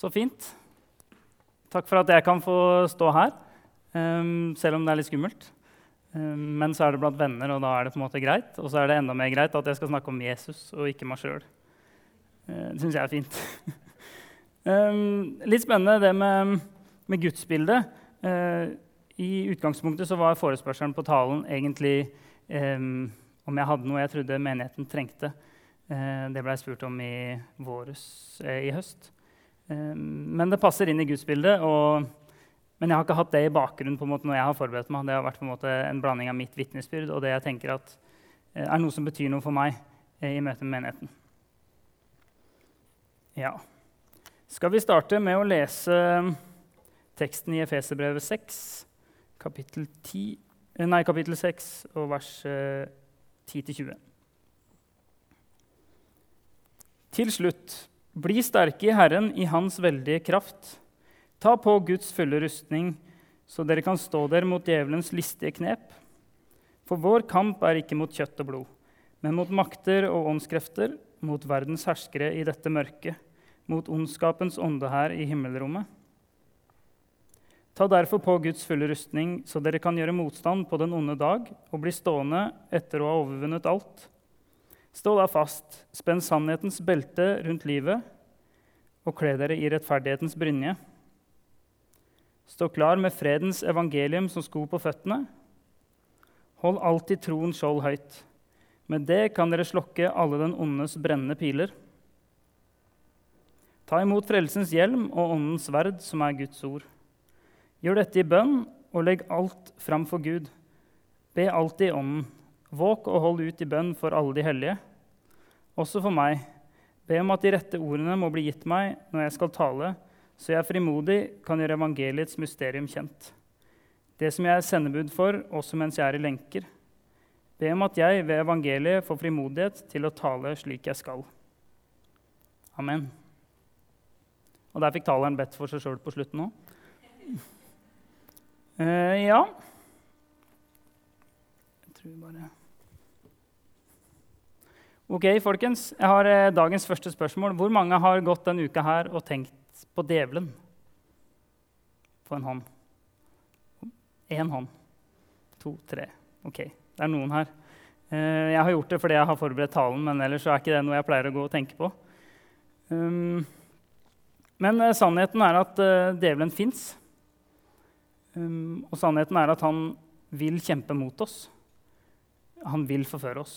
Så fint. Takk for at jeg kan få stå her, um, selv om det er litt skummelt. Um, men så er det blant venner, og da er det på en måte greit. Og så er det enda mer greit at jeg skal snakke om Jesus og ikke meg sjøl. Uh, det syns jeg er fint. um, litt spennende det med, med gudsbildet. Uh, I utgangspunktet så var forespørselen på talen egentlig om jeg hadde noe jeg trodde menigheten trengte. Uh, det ble jeg spurt om i våres, i høst. Ehm, men det passer inn i gudsbildet. Og, men jeg har ikke hatt det i bakgrunnen på en måte når jeg har forberedt meg. Det har vært en, en blanding av mitt vitnesbyrd og det jeg tenker at eh, er noe som betyr noe for meg eh, i møte med menigheten. Ja. Skal vi starte med å lese teksten i Efeserbrevet 6, kapittel, 10, eh, nei, kapittel 6 og vers 10-20. Til slutt bli sterke i Herren, i Hans veldige kraft. Ta på Guds fulle rustning, så dere kan stå der mot djevelens listige knep. For vår kamp er ikke mot kjøtt og blod, men mot makter og åndskrefter, mot verdens herskere i dette mørket, mot ondskapens ånde her i himmelrommet. Ta derfor på Guds fulle rustning, så dere kan gjøre motstand på den onde dag og bli stående etter å ha overvunnet alt. Stå da fast, spenn sannhetens belte rundt livet og kle dere i rettferdighetens brynje. Stå klar med fredens evangelium som sko på føttene. Hold alltid troens skjold høyt. Med det kan dere slokke alle den ondes brennende piler. Ta imot frelsens hjelm og åndens sverd, som er Guds ord. Gjør dette i bønn, og legg alt fram for Gud. Be alltid i ånden. Våk og hold ut i bønn for alle de hellige. Også for meg. Be om at de rette ordene må bli gitt meg når jeg skal tale, så jeg frimodig kan gjøre evangeliets mysterium kjent. Det som jeg er sendebud for, også mens jeg er i lenker. Be om at jeg ved evangeliet får frimodighet til å tale slik jeg skal. Amen. Og der fikk taleren bedt for seg sjøl på slutten òg. Uh, eh, ja Jeg tror bare Ok, folkens. Jeg har eh, dagens første spørsmål. Hvor mange har gått denne uka her og tenkt på djevelen? På en hånd. Én hånd. To, tre. Ok, det er noen her. Eh, jeg har gjort det fordi jeg har forberedt talen, men ellers er ikke det noe jeg pleier å gå og tenke på. Um, men eh, sannheten er at djevelen fins. Um, og sannheten er at han vil kjempe mot oss. Han vil forføre oss.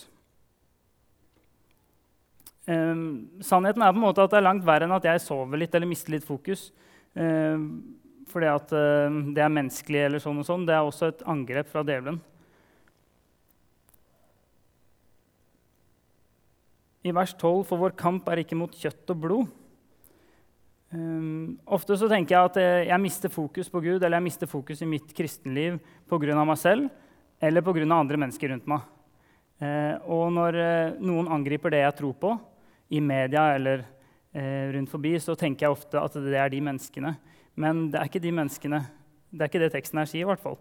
Um, sannheten er på en måte at det er langt verre enn at jeg sover litt eller mister litt fokus. Um, fordi at uh, det er menneskelig eller sånn og sånn. Det er også et angrep fra djevelen. I vers 12.: For vår kamp er ikke mot kjøtt og blod. Um, ofte så tenker jeg at jeg, jeg mister fokus på Gud eller jeg mister fokus i mitt kristenliv pga. meg selv eller pga. andre mennesker rundt meg. Uh, og når uh, noen angriper det jeg tror på, i media eller eh, rundt forbi, så tenker jeg ofte at det er de menneskene. Men det er ikke de menneskene. Det er ikke det teksten her sier, i hvert fall.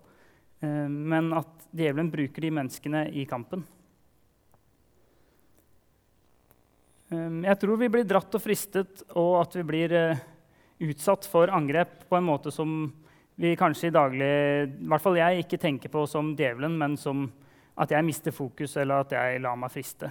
Eh, men at djevelen bruker de menneskene i kampen. Eh, jeg tror vi blir dratt og fristet, og at vi blir eh, utsatt for angrep på en måte som vi kanskje i daglig I hvert fall jeg ikke tenker på som djevelen, men som at jeg mister fokus, eller at jeg lar meg friste.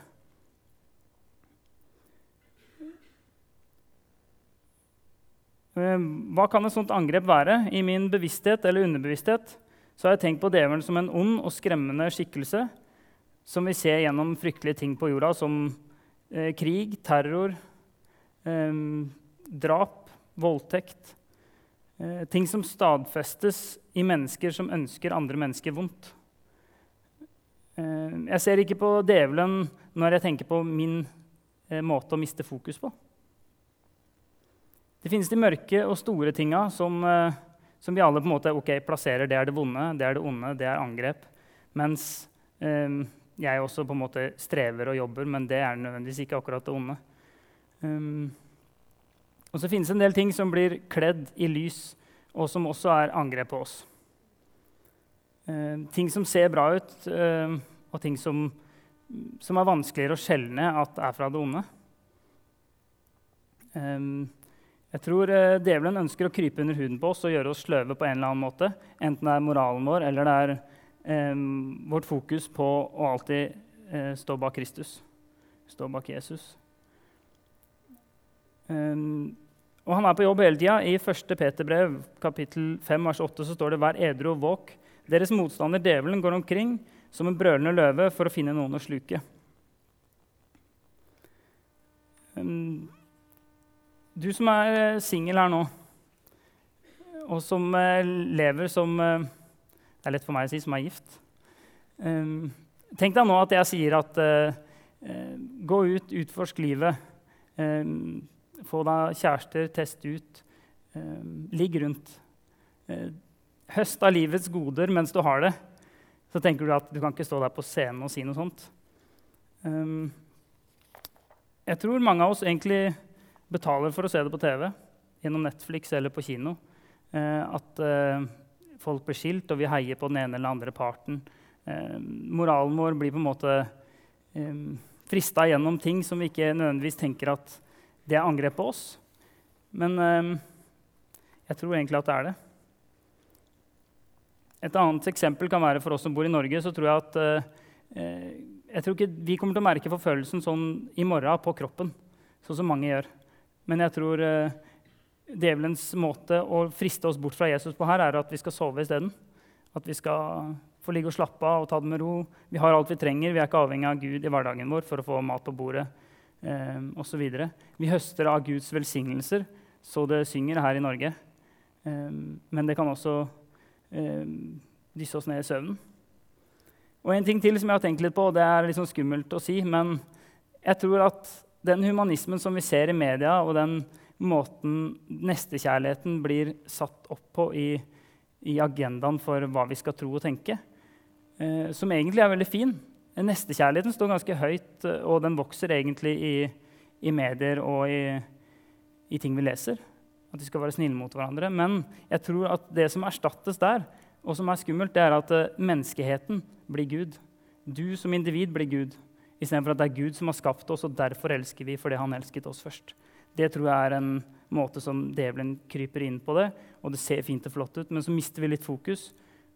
Hva kan et sånt angrep være? I min bevissthet eller underbevissthet så har jeg tenkt på djevelen som en ond og skremmende skikkelse som vi ser gjennom fryktelige ting på jorda, som eh, krig, terror, eh, drap, voldtekt. Eh, ting som stadfestes i mennesker som ønsker andre mennesker vondt. Eh, jeg ser ikke på djevelen når jeg tenker på min eh, måte å miste fokus på. Det finnes de mørke og store tinga som, eh, som, vi alle på en måte okay, plasserer. Det er det vonde, det er det onde, det er angrep. Mens um, jeg også på en måte strever og jobber, men det er nødvendigvis ikke akkurat det onde. Um, og så finnes en del ting som blir kledd i lys, og som også er angrep på oss. Uh, ting som ser bra ut, uh, og ting som, som, er vanskeligere å skjelne at er fra det onde. Um, Jeg tror eh, djevelen ønsker å krype under huden på oss og gjøre oss sløve på en eller annen måte. Enten det er moralen vår eller det er eh, vårt fokus på å alltid eh, stå bak Kristus. Stå bak Jesus. Um, og han er på jobb hele tida. I 1. Peterbrev kapittel 5, vers 8 så står det 'Vær edru og våk'. Deres motstander djevelen går omkring som en brølende løve for å finne noen å sluke. Um, du som er eh, singel her nå, og som uh, lever som uh, Det er lett for meg å si som er gift. Um, tenk deg nå at jeg sier at gå ut, utforsk livet. Um, få deg kjærester, test ut. ligg rundt. høst av livets goder mens du har det. Så tenker du at du kan ikke stå der på scenen og si noe sånt. jeg tror mange av oss egentlig betaler for å se det på TV gjennom Netflix eller på kino. Eh, at eh, folk blir skilt, og vi heier på den ene eller andre parten. Eh, moralen vår blir på en måte frista gjennom ting som vi ikke nødvendigvis tenker at det er angrep på oss. Men jeg tror egentlig at det er det. Et annet eksempel kan være for oss som bor i Norge. så tror Jeg at eh, jeg tror ikke vi kommer til å merke forfølgelsen sånn i morgen på kroppen, sånn som mange gjør. Men jeg tror eh, djevelens måte å friste oss bort fra Jesus på her, er at vi skal sove isteden. At vi skal få ligge og slappe av og ta det med ro. Vi har alt vi trenger. Vi er ikke avhengig av Gud i hverdagen vår for å få mat på bordet eh, osv. Vi høster av Guds velsignelser, så det synger her i Norge. Eh, men det kan også eh, dysse oss ned i søvnen. Og en ting til som jeg har tenkt litt på, og det er liksom skummelt å si, men jeg tror at den humanismen som vi ser i media, og den måten nestekjærligheten blir satt opp på i, i, agendaen for hva vi skal tro og tenke, eh, som egentlig er veldig fin. Nestekjærligheten står ganske høyt, eh, og den vokser egentlig i, i medier og i, i, ting vi leser. At vi skal være snille mot hverandre. Men jeg tror at det som erstattes der, og som er skummelt, det er at uh, menneskeheten blir Gud. Du som individ blir Gud istedenfor at det er Gud som har skapt oss, og derfor elsker vi fordi han elsket oss først. Det tror jeg er en måte som djevelen kryper inn på det, og det ser fint og flott ut, men så mister vi litt fokus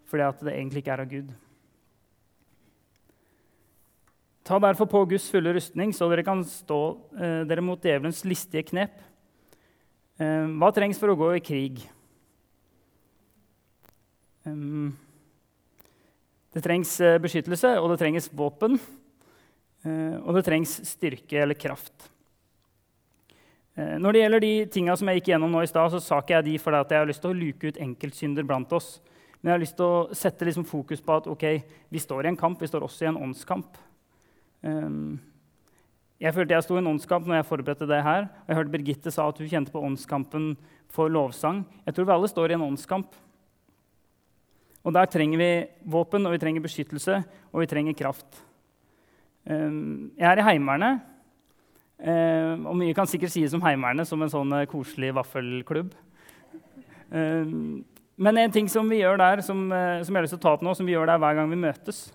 fordi at det egentlig ikke er av Gud. Ta derfor på Guds fulle rustning, så dere kan stå eh, dere mot djevelens listige knep. Eh, hva trengs for å gå i krig? Um, det trengs eh, beskyttelse, og det trengs våpen. Eh, og det trengs styrke eller kraft. Eh, når det gjelder de tinga som jeg gikk gjennom nå i stad, så sa ikke jeg de fordi jeg har lyst til å luke ut enkeltsynder blant oss. Men jeg har lyst til å sette liksom fokus på at okay, vi står i en kamp, vi står også i en åndskamp. Um, jeg følte jeg sto i en åndskamp når jeg forberedte det her. Og jeg hørte Birgitte sa at hun kjente på åndskampen for lovsang. Jeg tror vi alle står i en åndskamp. Og der trenger vi våpen, og vi trenger beskyttelse, og vi trenger kraft. Ehm, jeg er i Heimevernet. Ehm, og mye kan sikkert sies om Heimevernet som en sånn eh, koselig vaffelklubb. Ehm, men en ting som vi gjør der, som, eh, som jeg har lyst til å ta opp nå, som vi gjør der hver gang vi møtes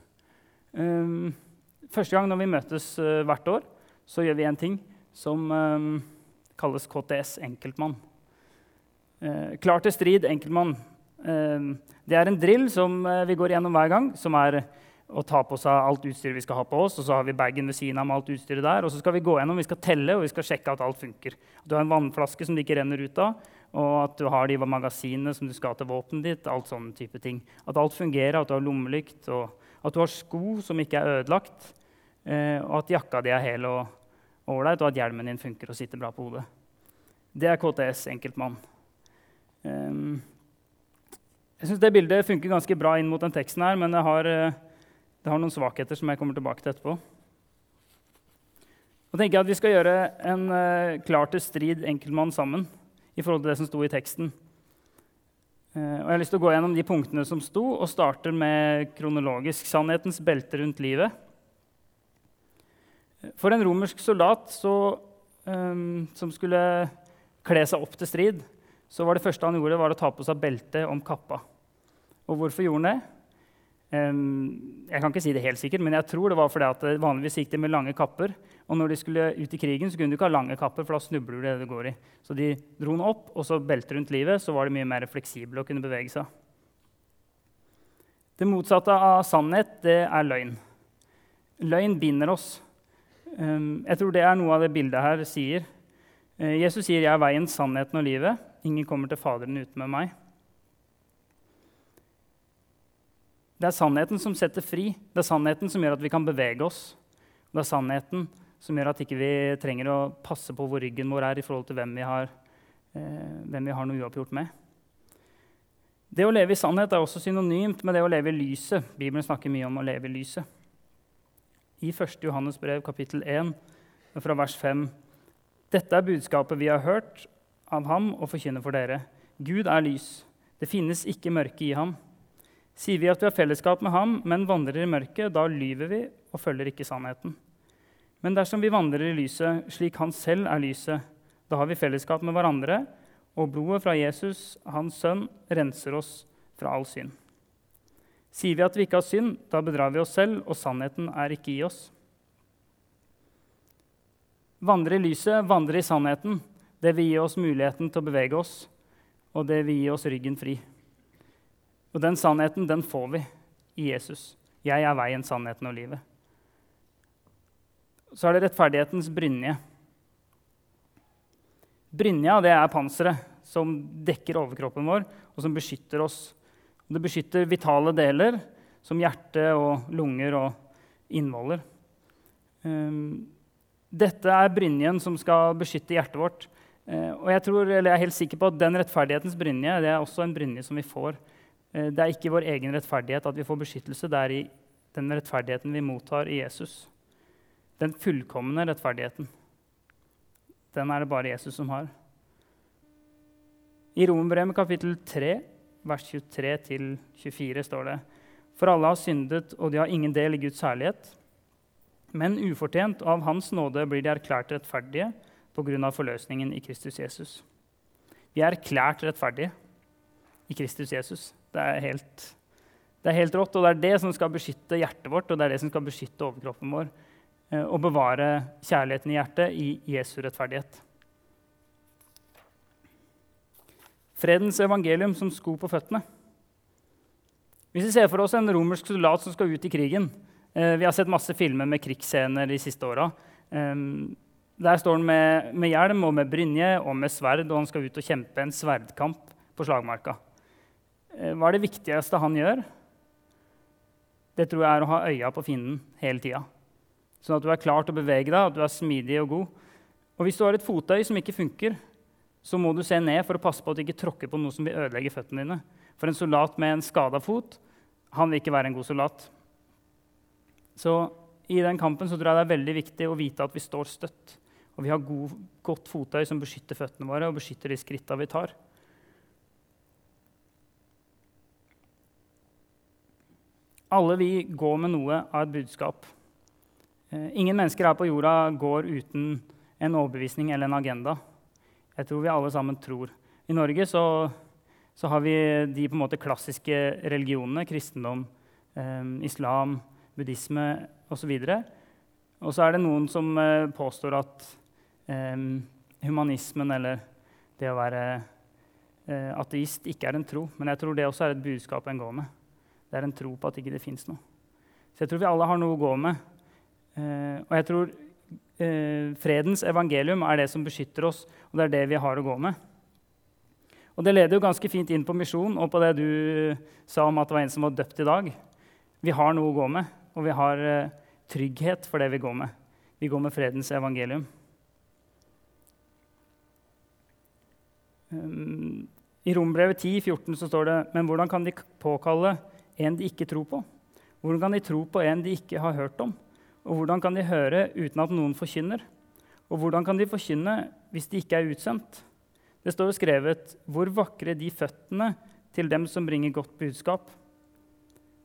Første gang når vi møtes eh, hvert år, så gjør vi en ting som kalles KTS enkeltmann. Klar til strid, enkeltmann. Det er en drill som vi går gjennom hver gang, som er og ta på seg alt utstyret vi skal ha på oss. Og så har vi bagen ved siden av med alt utstyret der. Og så skal vi gå gjennom, vi skal telle og vi skal sjekke at alt funker. Du har en vannflaske som det ikke renner ut av, og at du har de magasinene som du skal ha til våpenet ditt. alt sånne type ting. At alt fungerer, at du har lommelykt, og at du har sko som ikke er ødelagt. Eh, og at jakka di er hel og ålreit, og at hjelmen din funker og sitter bra på hodet. Det er KTS enkeltmann. Um, jeg syns det bildet funker ganske bra inn mot den teksten her, men jeg har uh, det har noen svakheter som jeg kommer tilbake til etterpå. Nå tenker jeg at Vi skal gjøre en uh, klar til strid enkeltmann sammen i forhold til det som sto i teksten. Uh, og Jeg har lyst til å gå gjennom de punktene som sto, og starter med kronologisk sannhetens belte rundt livet. For en romersk soldat så, um, som skulle kle seg opp til strid, så var det første han gjorde, var å ta på seg beltet om kappa. Og hvorfor gjorde han det? Jeg kan ikke si det helt sikkert, men jeg tror det var fordi at vanligvis gikk de med lange kapper. Og når de skulle ut i krigen, så kunne du ikke ha lange kapper, for da snubler du det du går i. Så de dro den opp, og så belte rundt livet, så var de mye mer fleksible og kunne bevege seg. Det motsatte av sannhet, det er løgn. Løgn binder oss. Jeg tror det er noe av det bildet her sier. Eh, Jesus sier 'Jeg er veien, sannheten og livet'. Ingen kommer til Faderen uten med meg. Det er sannheten som setter fri. Det er sannheten som gjør at vi kan bevege oss. Det er sannheten som gjør at ikke vi ikke trenger å passe på hvor ryggen vår er i forhold til hvem vi har, eh, hvem vi har noe uoppgjort med. Det å leve i sannhet er også synonymt med det å leve i lyset. Bibelen snakker mye om å leve i lyset. I 1. Johannes brev, kapittel 1, fra vers 5.: Dette er budskapet vi har hørt av ham og forkynner for dere. Gud er lys. Det finnes ikke mørke i ham. Sier vi at vi har fellesskap med ham, men vandrer i mørket, da lyver vi og følger ikke sannheten. Men dersom vi vandrer i lyset slik han selv er lyset, da har vi fellesskap med hverandre, og blodet fra Jesus, hans sønn, renser oss fra all synd. Sier vi at vi ikke har synd, da bedrar vi oss selv, og sannheten er ikke i oss. Vandre i lyset, vandre i sannheten. Det vil gi oss muligheten til å bevege oss, og det vil gi oss ryggen fri. Og den sannheten, den får vi i Jesus. Jeg er veien, sannheten og livet så er det rettferdighetens brynje. Brynja det er panseret som dekker overkroppen vår, og som beskytter oss. Det beskytter vitale deler som hjerte og lunger og innvoller. Ehm, dette er brynjen som skal beskytte hjertet vårt. Eh, og jeg, tror, jeg, er helt sikker på at den rettferdighetens brynje det er også en brynje som vi får. Eh, det er ikke vår egen rettferdighet at vi får beskyttelse. Det er i den rettferdigheten vi mottar i Jesus. Den fullkomne rettferdigheten. Den er det bare Jesus som har. I Romerbrevet kapittel 3, vers 23-24 står det For alle har syndet, og de har ingen del i Guds herlighet. Men ufortjent av Hans nåde blir de erklært rettferdige pga. forløsningen i Kristus Jesus. Vi er erklært rettferdige i Kristus Jesus. Det er, helt, det er helt rått, og det er det som skal beskytte hjertet vårt og det er det som skal beskytte overkroppen vår Eh, og bevare kjærligheten i hjertet i Jesu rettferdighet. Fredens evangelium som sko på føttene. Hvis vi ser for oss en romersk soldat som skal ut i krigen eh, Vi har sett masse filmer med krigsscener de siste åra. Der står han med, med, hjelm og med brynje og med sverd, og han skal ut og kjempe en sverdkamp på slagmarka. Eh, hva er det viktigste han gjør? Det tror jeg er å ha øya på fienden hele tida sånn at du er klar til å bevege deg, at du er smidig og god. Og hvis du har et fottøy som ikke funker, så må du se ned for å passe på at du ikke tråkker på noe som vil ødelegge føttene dine. For en soldat med en skada fot han vil ikke være en god soldat. Så i den kampen så tror jeg det er veldig viktig å vite at vi står støtt. Og vi har god, godt fottøy som beskytter føttene våre og beskytter de skritta vi tar. Alle vi går med noe av et budskap. Eh, ingen mennesker her på jorda går uten en overbevisning eller en agenda. Jeg tror vi alle sammen tror. I Norge så, så har vi de på en måte klassiske religionene. Kristendom, eh, islam, buddhisme osv. Og så er det noen som eh, påstår at eh, humanismen eller det å være eh, ateist ikke er en tro. Men jeg tror det også er et budskap en går med. Det er en tro på at ikke det fins noe. Så jeg tror vi alle har noe å gå med. Eh, og jeg tror eh, fredens evangelium er det som beskytter oss, og det er det vi har å gå med. Og Det leder jo ganske fint inn på misjon og på det du sa om at det var en som var døpt i dag. Vi har noe å gå med, og vi har eh, trygghet for det vi går med. Vi går med fredens evangelium. Um, I Rombrevet 10, 14 så står det Men hvordan kan de påkalle en de ikke tror på? Hvordan kan de tro på en de ikke har hørt om? Og hvordan kan de høre uten at noen forkynner? Og hvordan kan de forkynne hvis de ikke er utsendt? Det står jo skrevet hvor vakre de føttene til dem som bringer godt budskap.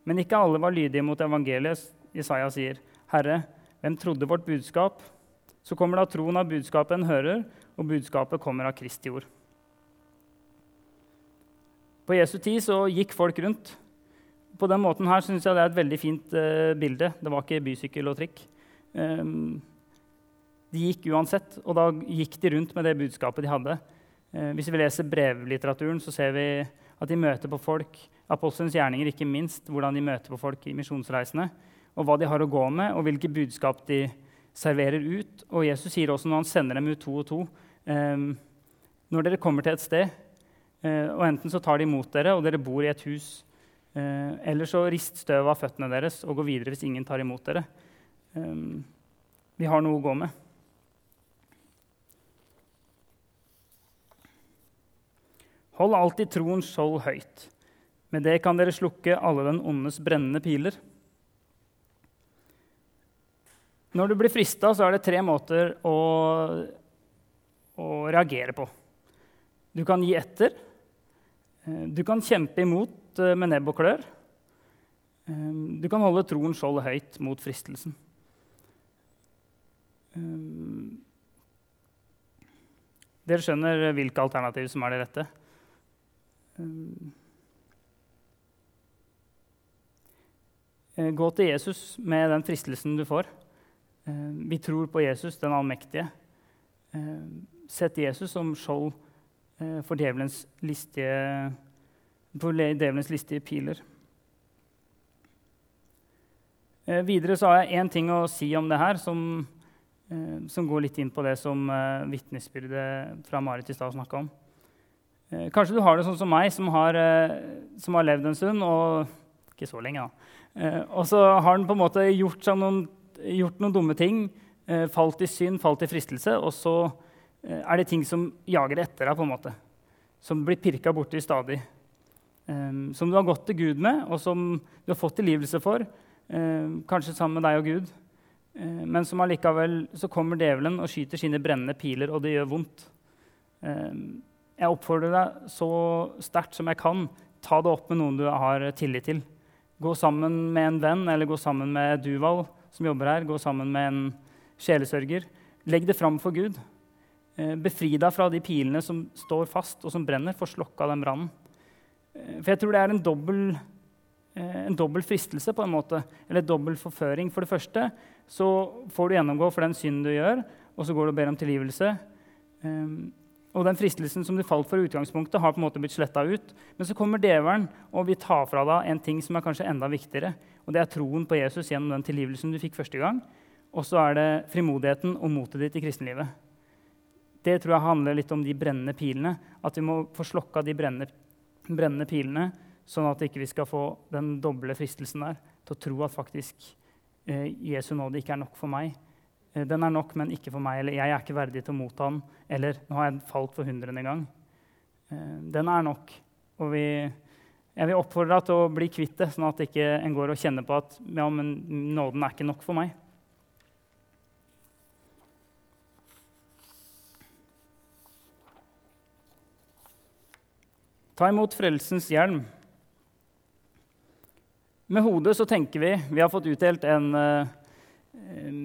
Men ikke alle var lydige mot evangeliet. Isaiah sier, 'Herre, hvem trodde vårt budskap?' Så kommer da troen av budskapet en hører, og budskapet kommer av Kristi ord. På Jesu tid så gikk folk rundt på den måten her syns jeg det er et veldig fint uh, bilde. Det var ikke bysykkel og trikk. Um, de gikk uansett, og da gikk de rundt med det budskapet de hadde. Uh, hvis vi leser brevlitteraturen, så ser vi at de møter på folk. Apostelens gjerninger, ikke minst, hvordan de møter på folk i misjonsreisene. Og hva de har å gå med, og hvilke budskap de serverer ut. Og Jesus sier også når han sender dem ut to og to um, Når dere kommer til et sted, uh, og enten så tar de imot dere, og dere bor i et hus, eh, eller så rist støv av føttene deres og gå videre hvis ingen tar imot dere. Eh, vi har noe å gå med. Hold alltid troens skjold høyt. Med det kan dere slukke alle den ondes brennende piler. Når du blir frista, så er det tre måter å, å, reagere på. Du kan gi etter. Eh, du kan kjempe imot eh, med nebb og klør. Eh, du kan holde troens skjold høyt mot fristelsen. Dere skjønner hvilke alternativ som er det rette. Eh, gå til Jesus med den fristelsen du får. Eh, vi tror på Jesus, den allmektige. Eh, sett Jesus som skjold for djevelens listige, for djevelens listige piler. Videre så har jeg én ting å si om det her som, som går litt inn på det som vitnesbyrdet fra Marit i stad snakka om. Eh, kanskje du har det sånn som meg, som har, eh, som har levd en stund. og Ikke så lenge, da. Eh, og så har den på en måte gjort, noen, gjort noen dumme ting. Falt i synd, falt i fristelse. Og så er det ting som jager etter deg, på en måte. Som blir pirka borti stadig. Som du har gått til Gud med, og som du har fått tilgivelse for. Kanskje sammen med deg og Gud. Men som allikevel så kommer djevelen og skyter sine brennende piler, og det gjør vondt. Jeg oppfordrer deg så sterkt som jeg kan, ta det opp med noen du har tillit til. Gå sammen med en venn eller gå sammen med Duval, som jobber her. Gå sammen med en sjelesørger. Legg det fram for Gud. Befri deg fra de pilene som står fast og som brenner. Få slokka den brannen. Eh, for jeg tror det er en dobbel, eh, en dobbel fristelse, på en måte. Eller dobbel forføring. For det første så får du gjennomgå for den synden du gjør, og så går du og ber om tilgivelse. Og den fristelsen som du falt for i utgangspunktet, har på en måte blitt sletta ut. Men så kommer djevelen og vil ta fra deg en ting som er kanskje enda viktigere. Og det er troen på Jesus gjennom den tilgivelsen du fikk første gang. Og så er det frimodigheten og motet ditt i kristenlivet. Det tror jeg handler litt om de brennende pilene. At vi må få slokka de brennende, brennende pilene, sånn at ikke vi ikke skal få den doble fristelsen der til å tro at faktisk eh, Jesu nåde ikke er nok for meg. Eh, den er nok, men ikke for meg. Eller jeg er ikke verdig til å motta den. Eller nå har jeg falt for hundrede gang. Eh, den er nok. Og vi, jeg vil oppfordre deg til å bli kvitt det, sånn at ikke en går og kjenner på at ja, men nåden er ikke nok for meg. Ta imot frelsens hjelm. Med hodet så tenker vi Vi har fått utdelt en, en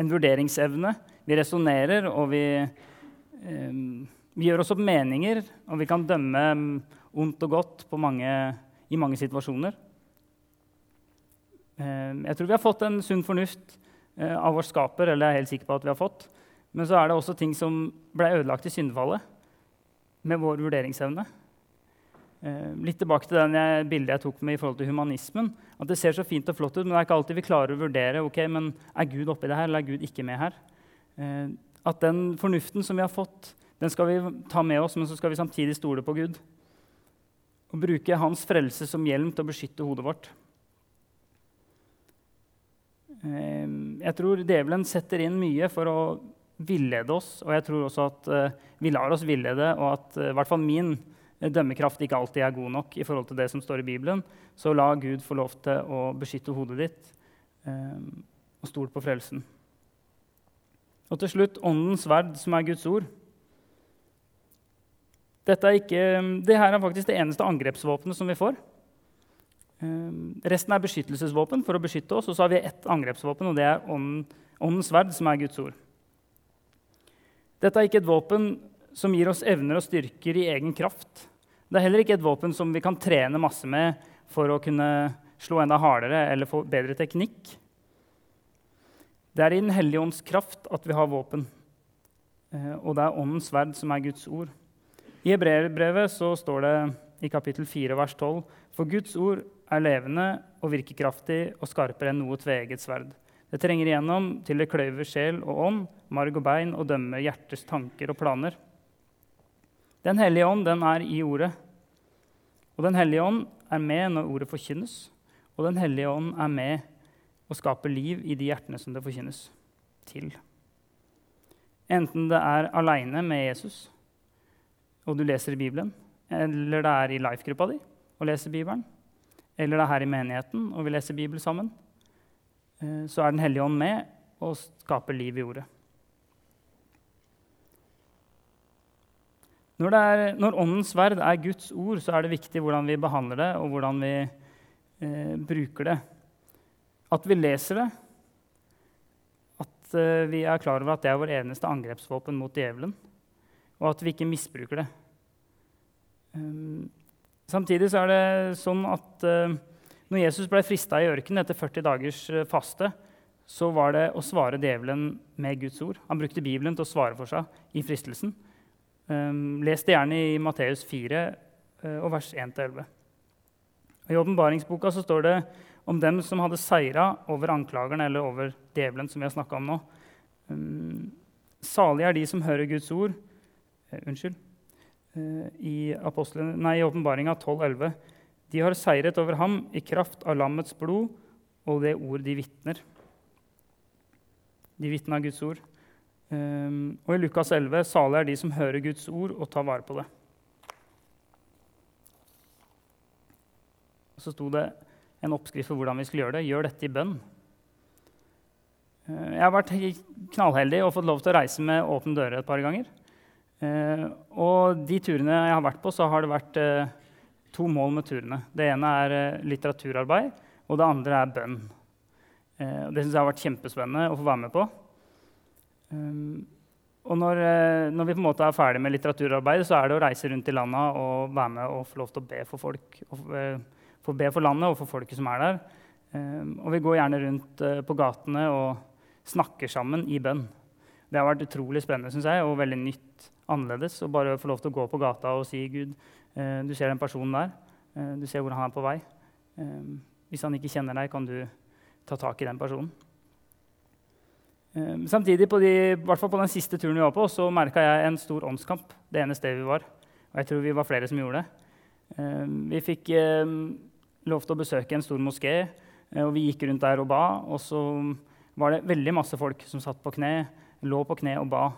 eh, vurderingsevne. Vi resonnerer, og vi, eh, vi, gjør oss opp meninger. Og vi kan dømme ondt og godt mange, i mange situasjoner. Eh, jeg tror vi har fått en sunn fornuft av vår skaper. eller jeg er helt sikker på at vi har fått. Men så er det også ting som ble ødelagt i syndefallet med vår vurderingsevne. Eh, litt tilbake til den jeg, bildet jeg tok med i forhold til humanismen. At Det ser så fint og flott ut, men det er ikke alltid vi klarer å vurdere ok, men er Gud oppi det her, eller er Gud ikke med her. Eh, at den fornuften som vi har fått, den skal vi ta med oss, men så skal vi samtidig stole på Gud. Og bruke Hans frelse som hjelm til å beskytte hodet vårt. Eh, jeg tror djevelen setter inn mye for å villede oss, og jeg tror også at vi lar oss villede, og at i hvert fall min dømmekraft ikke alltid er god nok i forhold til det som står i Bibelen, så la Gud få lov til å beskytte hodet ditt eh, og stol på frelsen. Og til slutt åndens sverd, som er Guds ord. Dette ikke, det her er faktisk det eneste angrepsvåpenet som vi får. Eh, resten er beskyttelsesvåpen for å beskytte oss, og så har vi ett angrepsvåpen, og det er ånden, åndens sverd, som er Guds ord. Dette er ikke et våpen som gir oss evner og styrker i egen kraft. Det er heller ikke et våpen som vi kan trene masse med for å kunne slå enda hardere eller få bedre teknikk. Det er i Den hellige ånds kraft at vi har våpen. Eh, og det er Åndens sverd som er Guds ord. I Hebreerbrevet står det i kapittel 4, vers 12.: For Guds ord er levende og virkekraftig og skarpere enn noe tveget sverd. Det trenger igjennom til det kløyver sjel og ånd, marg og bein, og dømmer hjertets tanker og planer. Den hellige ånd den er i ordet. Og Den hellige ånd er med når ordet forkynnes. Og Den hellige ånd er med og skaper liv i de hjertene som det forkynnes til. Enten det er aleine med Jesus og du leser i Bibelen, eller det er i life-gruppa di og leser Bibelen, eller det er her i menigheten og vi leser Bibelen sammen, eh, så er Den hellige ånd med og skaper liv i ordet. Når, er, når, åndens sverd er Guds ord, så er det viktig hvordan vi behandler det, og hvordan vi eh, bruker det. At vi leser det, at eh, vi er klar over at det er vår eneste angrepsvåpen mot djevelen, og at vi ikke misbruker det. Um, samtidig så er det sånn at uh, når Jesus ble frista i ørkenen etter 40 dagers uh, faste, så var det å svare djevelen med Guds ord. Han brukte Bibelen til å svare for seg i fristelsen. Um, les det gjerne i Matteus 4 uh, og vers 1-11. I åpenbaringsboka står det om dem som hadde seira over anklagerne eller over djevelen, som vi har snakka om nå. Um, salige er de som hører Guds ord. Uh, unnskyld. Uh, I åpenbaringa 12,11. De har seiret over ham i kraft av lammets blod og det ord de vitner. De vitner Guds ord. Um, og i Lukas 11.: Salig er de som hører Guds ord og tar vare på det. Så sto det en oppskrift for hvordan vi skulle gjøre det. Gjør dette i bønn. Uh, jeg har vært knallheldig og fått lov til å reise med åpne dører et par ganger. Uh, og de turene jeg har vært på, så har det vært uh, to mål med turene. Det ene er litteraturarbeid, og det andre er bønn. det syns jeg har vært kjempespennende å få være med på. Um, og når, eh, når, vi på en måte er ferdig med litteraturarbeidet, så er det å reise rundt i landet og være med og få lov til å be for folk. Og, uh, få be for landet og for folket som er der. Um, og vi går gjerne rundt uh, på gatene og snakker sammen i bønn. Det har vært utrolig spennende synes jeg, og veldig nytt, annerledes. Å bare få lov til å gå på gata og si Gud, uh, du ser den personen der. du ser hvor han er på vei. Um, hvis han ikke kjenner deg, kan du ta tak i den personen. Ehm, samtidig, på, de, hvert fall på den siste turen vi var på, så merka jeg en stor åndskamp. det ene stedet vi var. Og jeg tror vi var flere som gjorde det. Ehm, vi fikk ehm, lov til å besøke en stor moské, eh, og vi gikk rundt der og ba. Og så var det veldig masse folk som satt på kne, lå på kne og ba.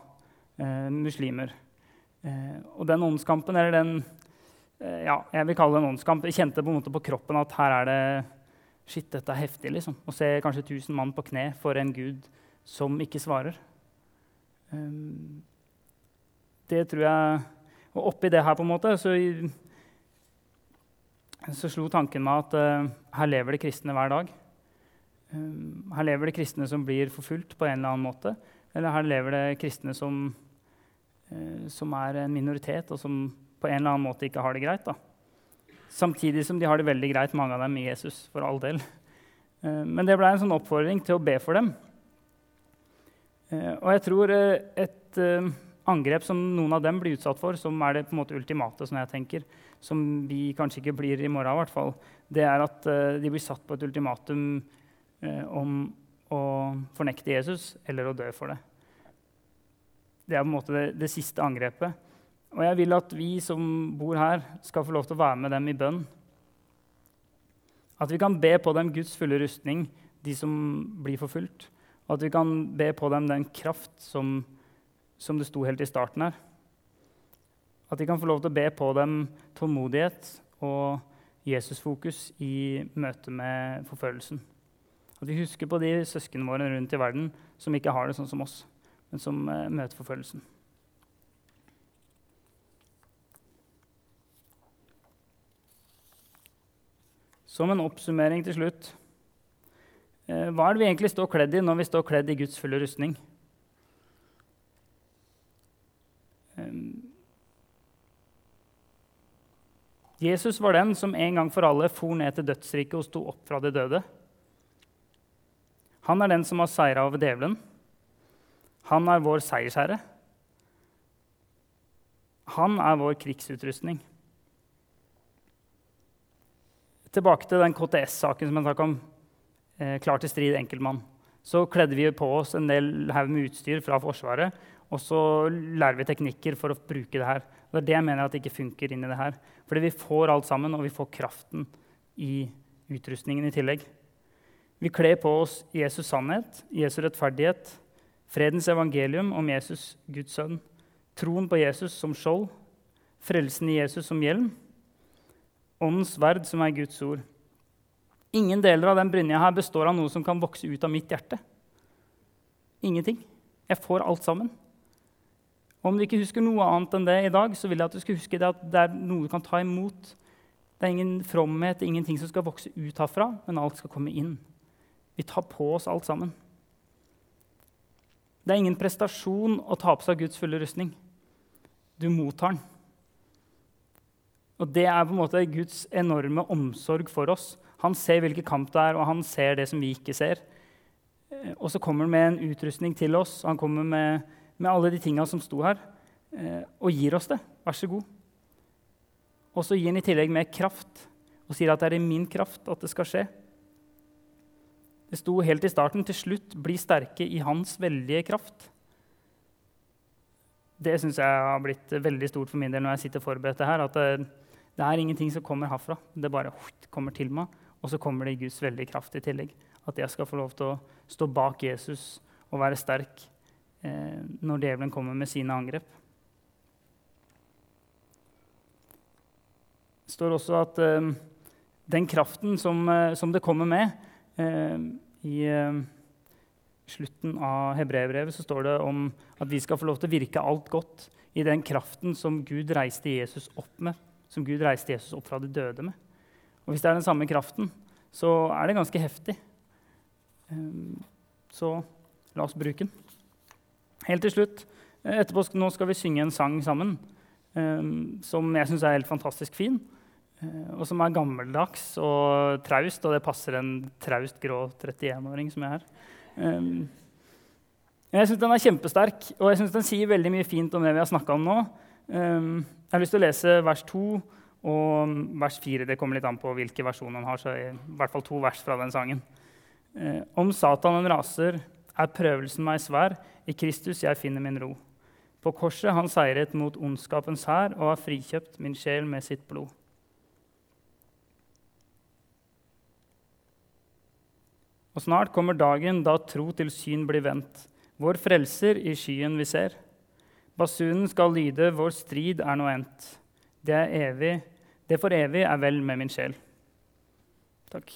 muslimer. og den åndskampen, eller den eh, ja, jeg vil kalle det en åndskamp, jeg kjente på en måte på kroppen at her er det Shit, dette er heftig. liksom. Å se kanskje 1000 mann på kne for en gud som ikke svarer. Um, det tror jeg Og oppi det her på en måte, så, så slo tanken meg at uh, her lever det kristne hver dag. Um, her lever det kristne som blir forfulgt på en eller annen måte. Eller her lever det kristne som, uh, som er en minoritet, og som på en eller annen måte ikke har det greit. Da. Samtidig som de har det veldig greit, mange av dem, i Jesus. for all del. Uh, men det ble en sånn oppfordring til å be for dem. Eh, og jeg tror eh, et eh, angrep som noen av dem blir utsatt for, som er det på en måte ultimate, som jeg tenker, som vi kanskje ikke blir i morgen, i hvert fall, det er at de blir satt på et ultimatum om å fornekte Jesus eller å dø for det. Det er på en måte det, det, siste angrepet. Og jeg vil at vi som bor her, skal få lov til å være med dem i bønn. At vi kan be på dem Guds fulle rustning, de som blir forfulgt. Og at vi kan be på dem den kraft som, som det sto helt i starten her. At vi kan få lov til å be på dem tålmodighet og Jesusfokus i møte med forfølgelsen. At vi husker på de søsknene våre rundt i verden som ikke har det sånn som oss, men som eh, møter forfølgelsen. Som en oppsummering til slutt hva er det vi egentlig står kledd i når vi står kledd i Guds fulle rustning? Jesus var den som en gang for alle for ned til dødsriket og sto opp fra de døde. Han er den som har seira over djevelen. Han er vår seiersherre. Han er vår krigsutrustning. Tilbake til den KTS-saken som jeg snakket om. Eh, klar til strid, enkeltmann. Så kledde vi på oss en del haug med utstyr fra Forsvaret. Og så lærer vi teknikker for å bruke det her. Det er det jeg mener at det ikke funker inn i det her. Fordi vi får alt sammen, og vi får kraften i utrustningen i tillegg. Vi kler på oss Jesus' sannhet, Jesu rettferdighet, fredens evangelium om Jesus, Guds sønn, troen på Jesus som skjold, frelsen i Jesus som hjelm, åndens sverd, som er Guds ord. Ingen deler av den brynja her består av noe som kan vokse ut av mitt hjerte. Ingenting. Jeg får alt sammen. Og om du ikke husker noe annet enn det i dag, så vil jeg at du skal huske det at det er noe du kan ta imot. Det er ingen fromhet, ingenting som skal vokse ut herfra, men alt skal komme inn. Vi tar på oss alt sammen. Det er ingen prestasjon å ta på seg Guds fulle rustning. Du mottar den. Og det er på en måte Guds enorme omsorg for oss. Han ser hvilken kamp det er, og han ser det som vi ikke ser. Eh, og så kommer han med en utrustning til oss. Han kommer med, med alle de tinga som sto her, eh, og gir oss det. Vær så god. Og så gir han i tillegg med kraft og sier at det er i min kraft at det skal skje. Det sto helt i starten til slutt 'bli sterke i Hans veldige kraft'. Det syns jeg har blitt veldig stort for min del når jeg sitter forberedt det her. At det, det, er ingenting som kommer herfra. Det bare kommer til meg, og så kommer det i Guds veldige kraft i tillegg. At jeg skal få lov til å stå bak Jesus og være sterk eh, når djevelen kommer med sine angrep. Det står også at eh, den kraften som, eh, som, det kommer med eh, i eh, slutten av hebreerbrevet står det om at vi skal få lov til å virke alt godt i den kraften som Gud reiste Jesus opp med, som Gud reiste Jesus opp fra de døde med. Og Hvis det er den samme kraften, så er det ganske heftig. Ehm, så la oss bruke den. Helt til slutt, eh, etterpå nå skal vi synge en sang sammen ehm, som jeg syns er helt fantastisk fin. Eh, og som er gammeldags og traust, og det passer en traust grå 31-åring som jeg er. Um, jeg syns den er kjempesterk, og jeg synes den sier veldig mye fint om det vi har snakka om nå. Jeg har lyst til å lese vers 2 og vers 4. Det kommer litt an på hvilke versjoner han har. så i hvert fall to vers fra den sangen. Uh, om Satanen raser, er prøvelsen meg svær. I Kristus jeg finner min ro. På korset han seiret mot ondskapens hær og har frikjøpt min sjel med sitt blod. Og snart kommer dagen da tro til syn blir vendt, vår frelser i skyen vi ser. Basunen skal lyde, vår strid er nå endt. Det, er evig, det for evig er vel med min sjel. Takk.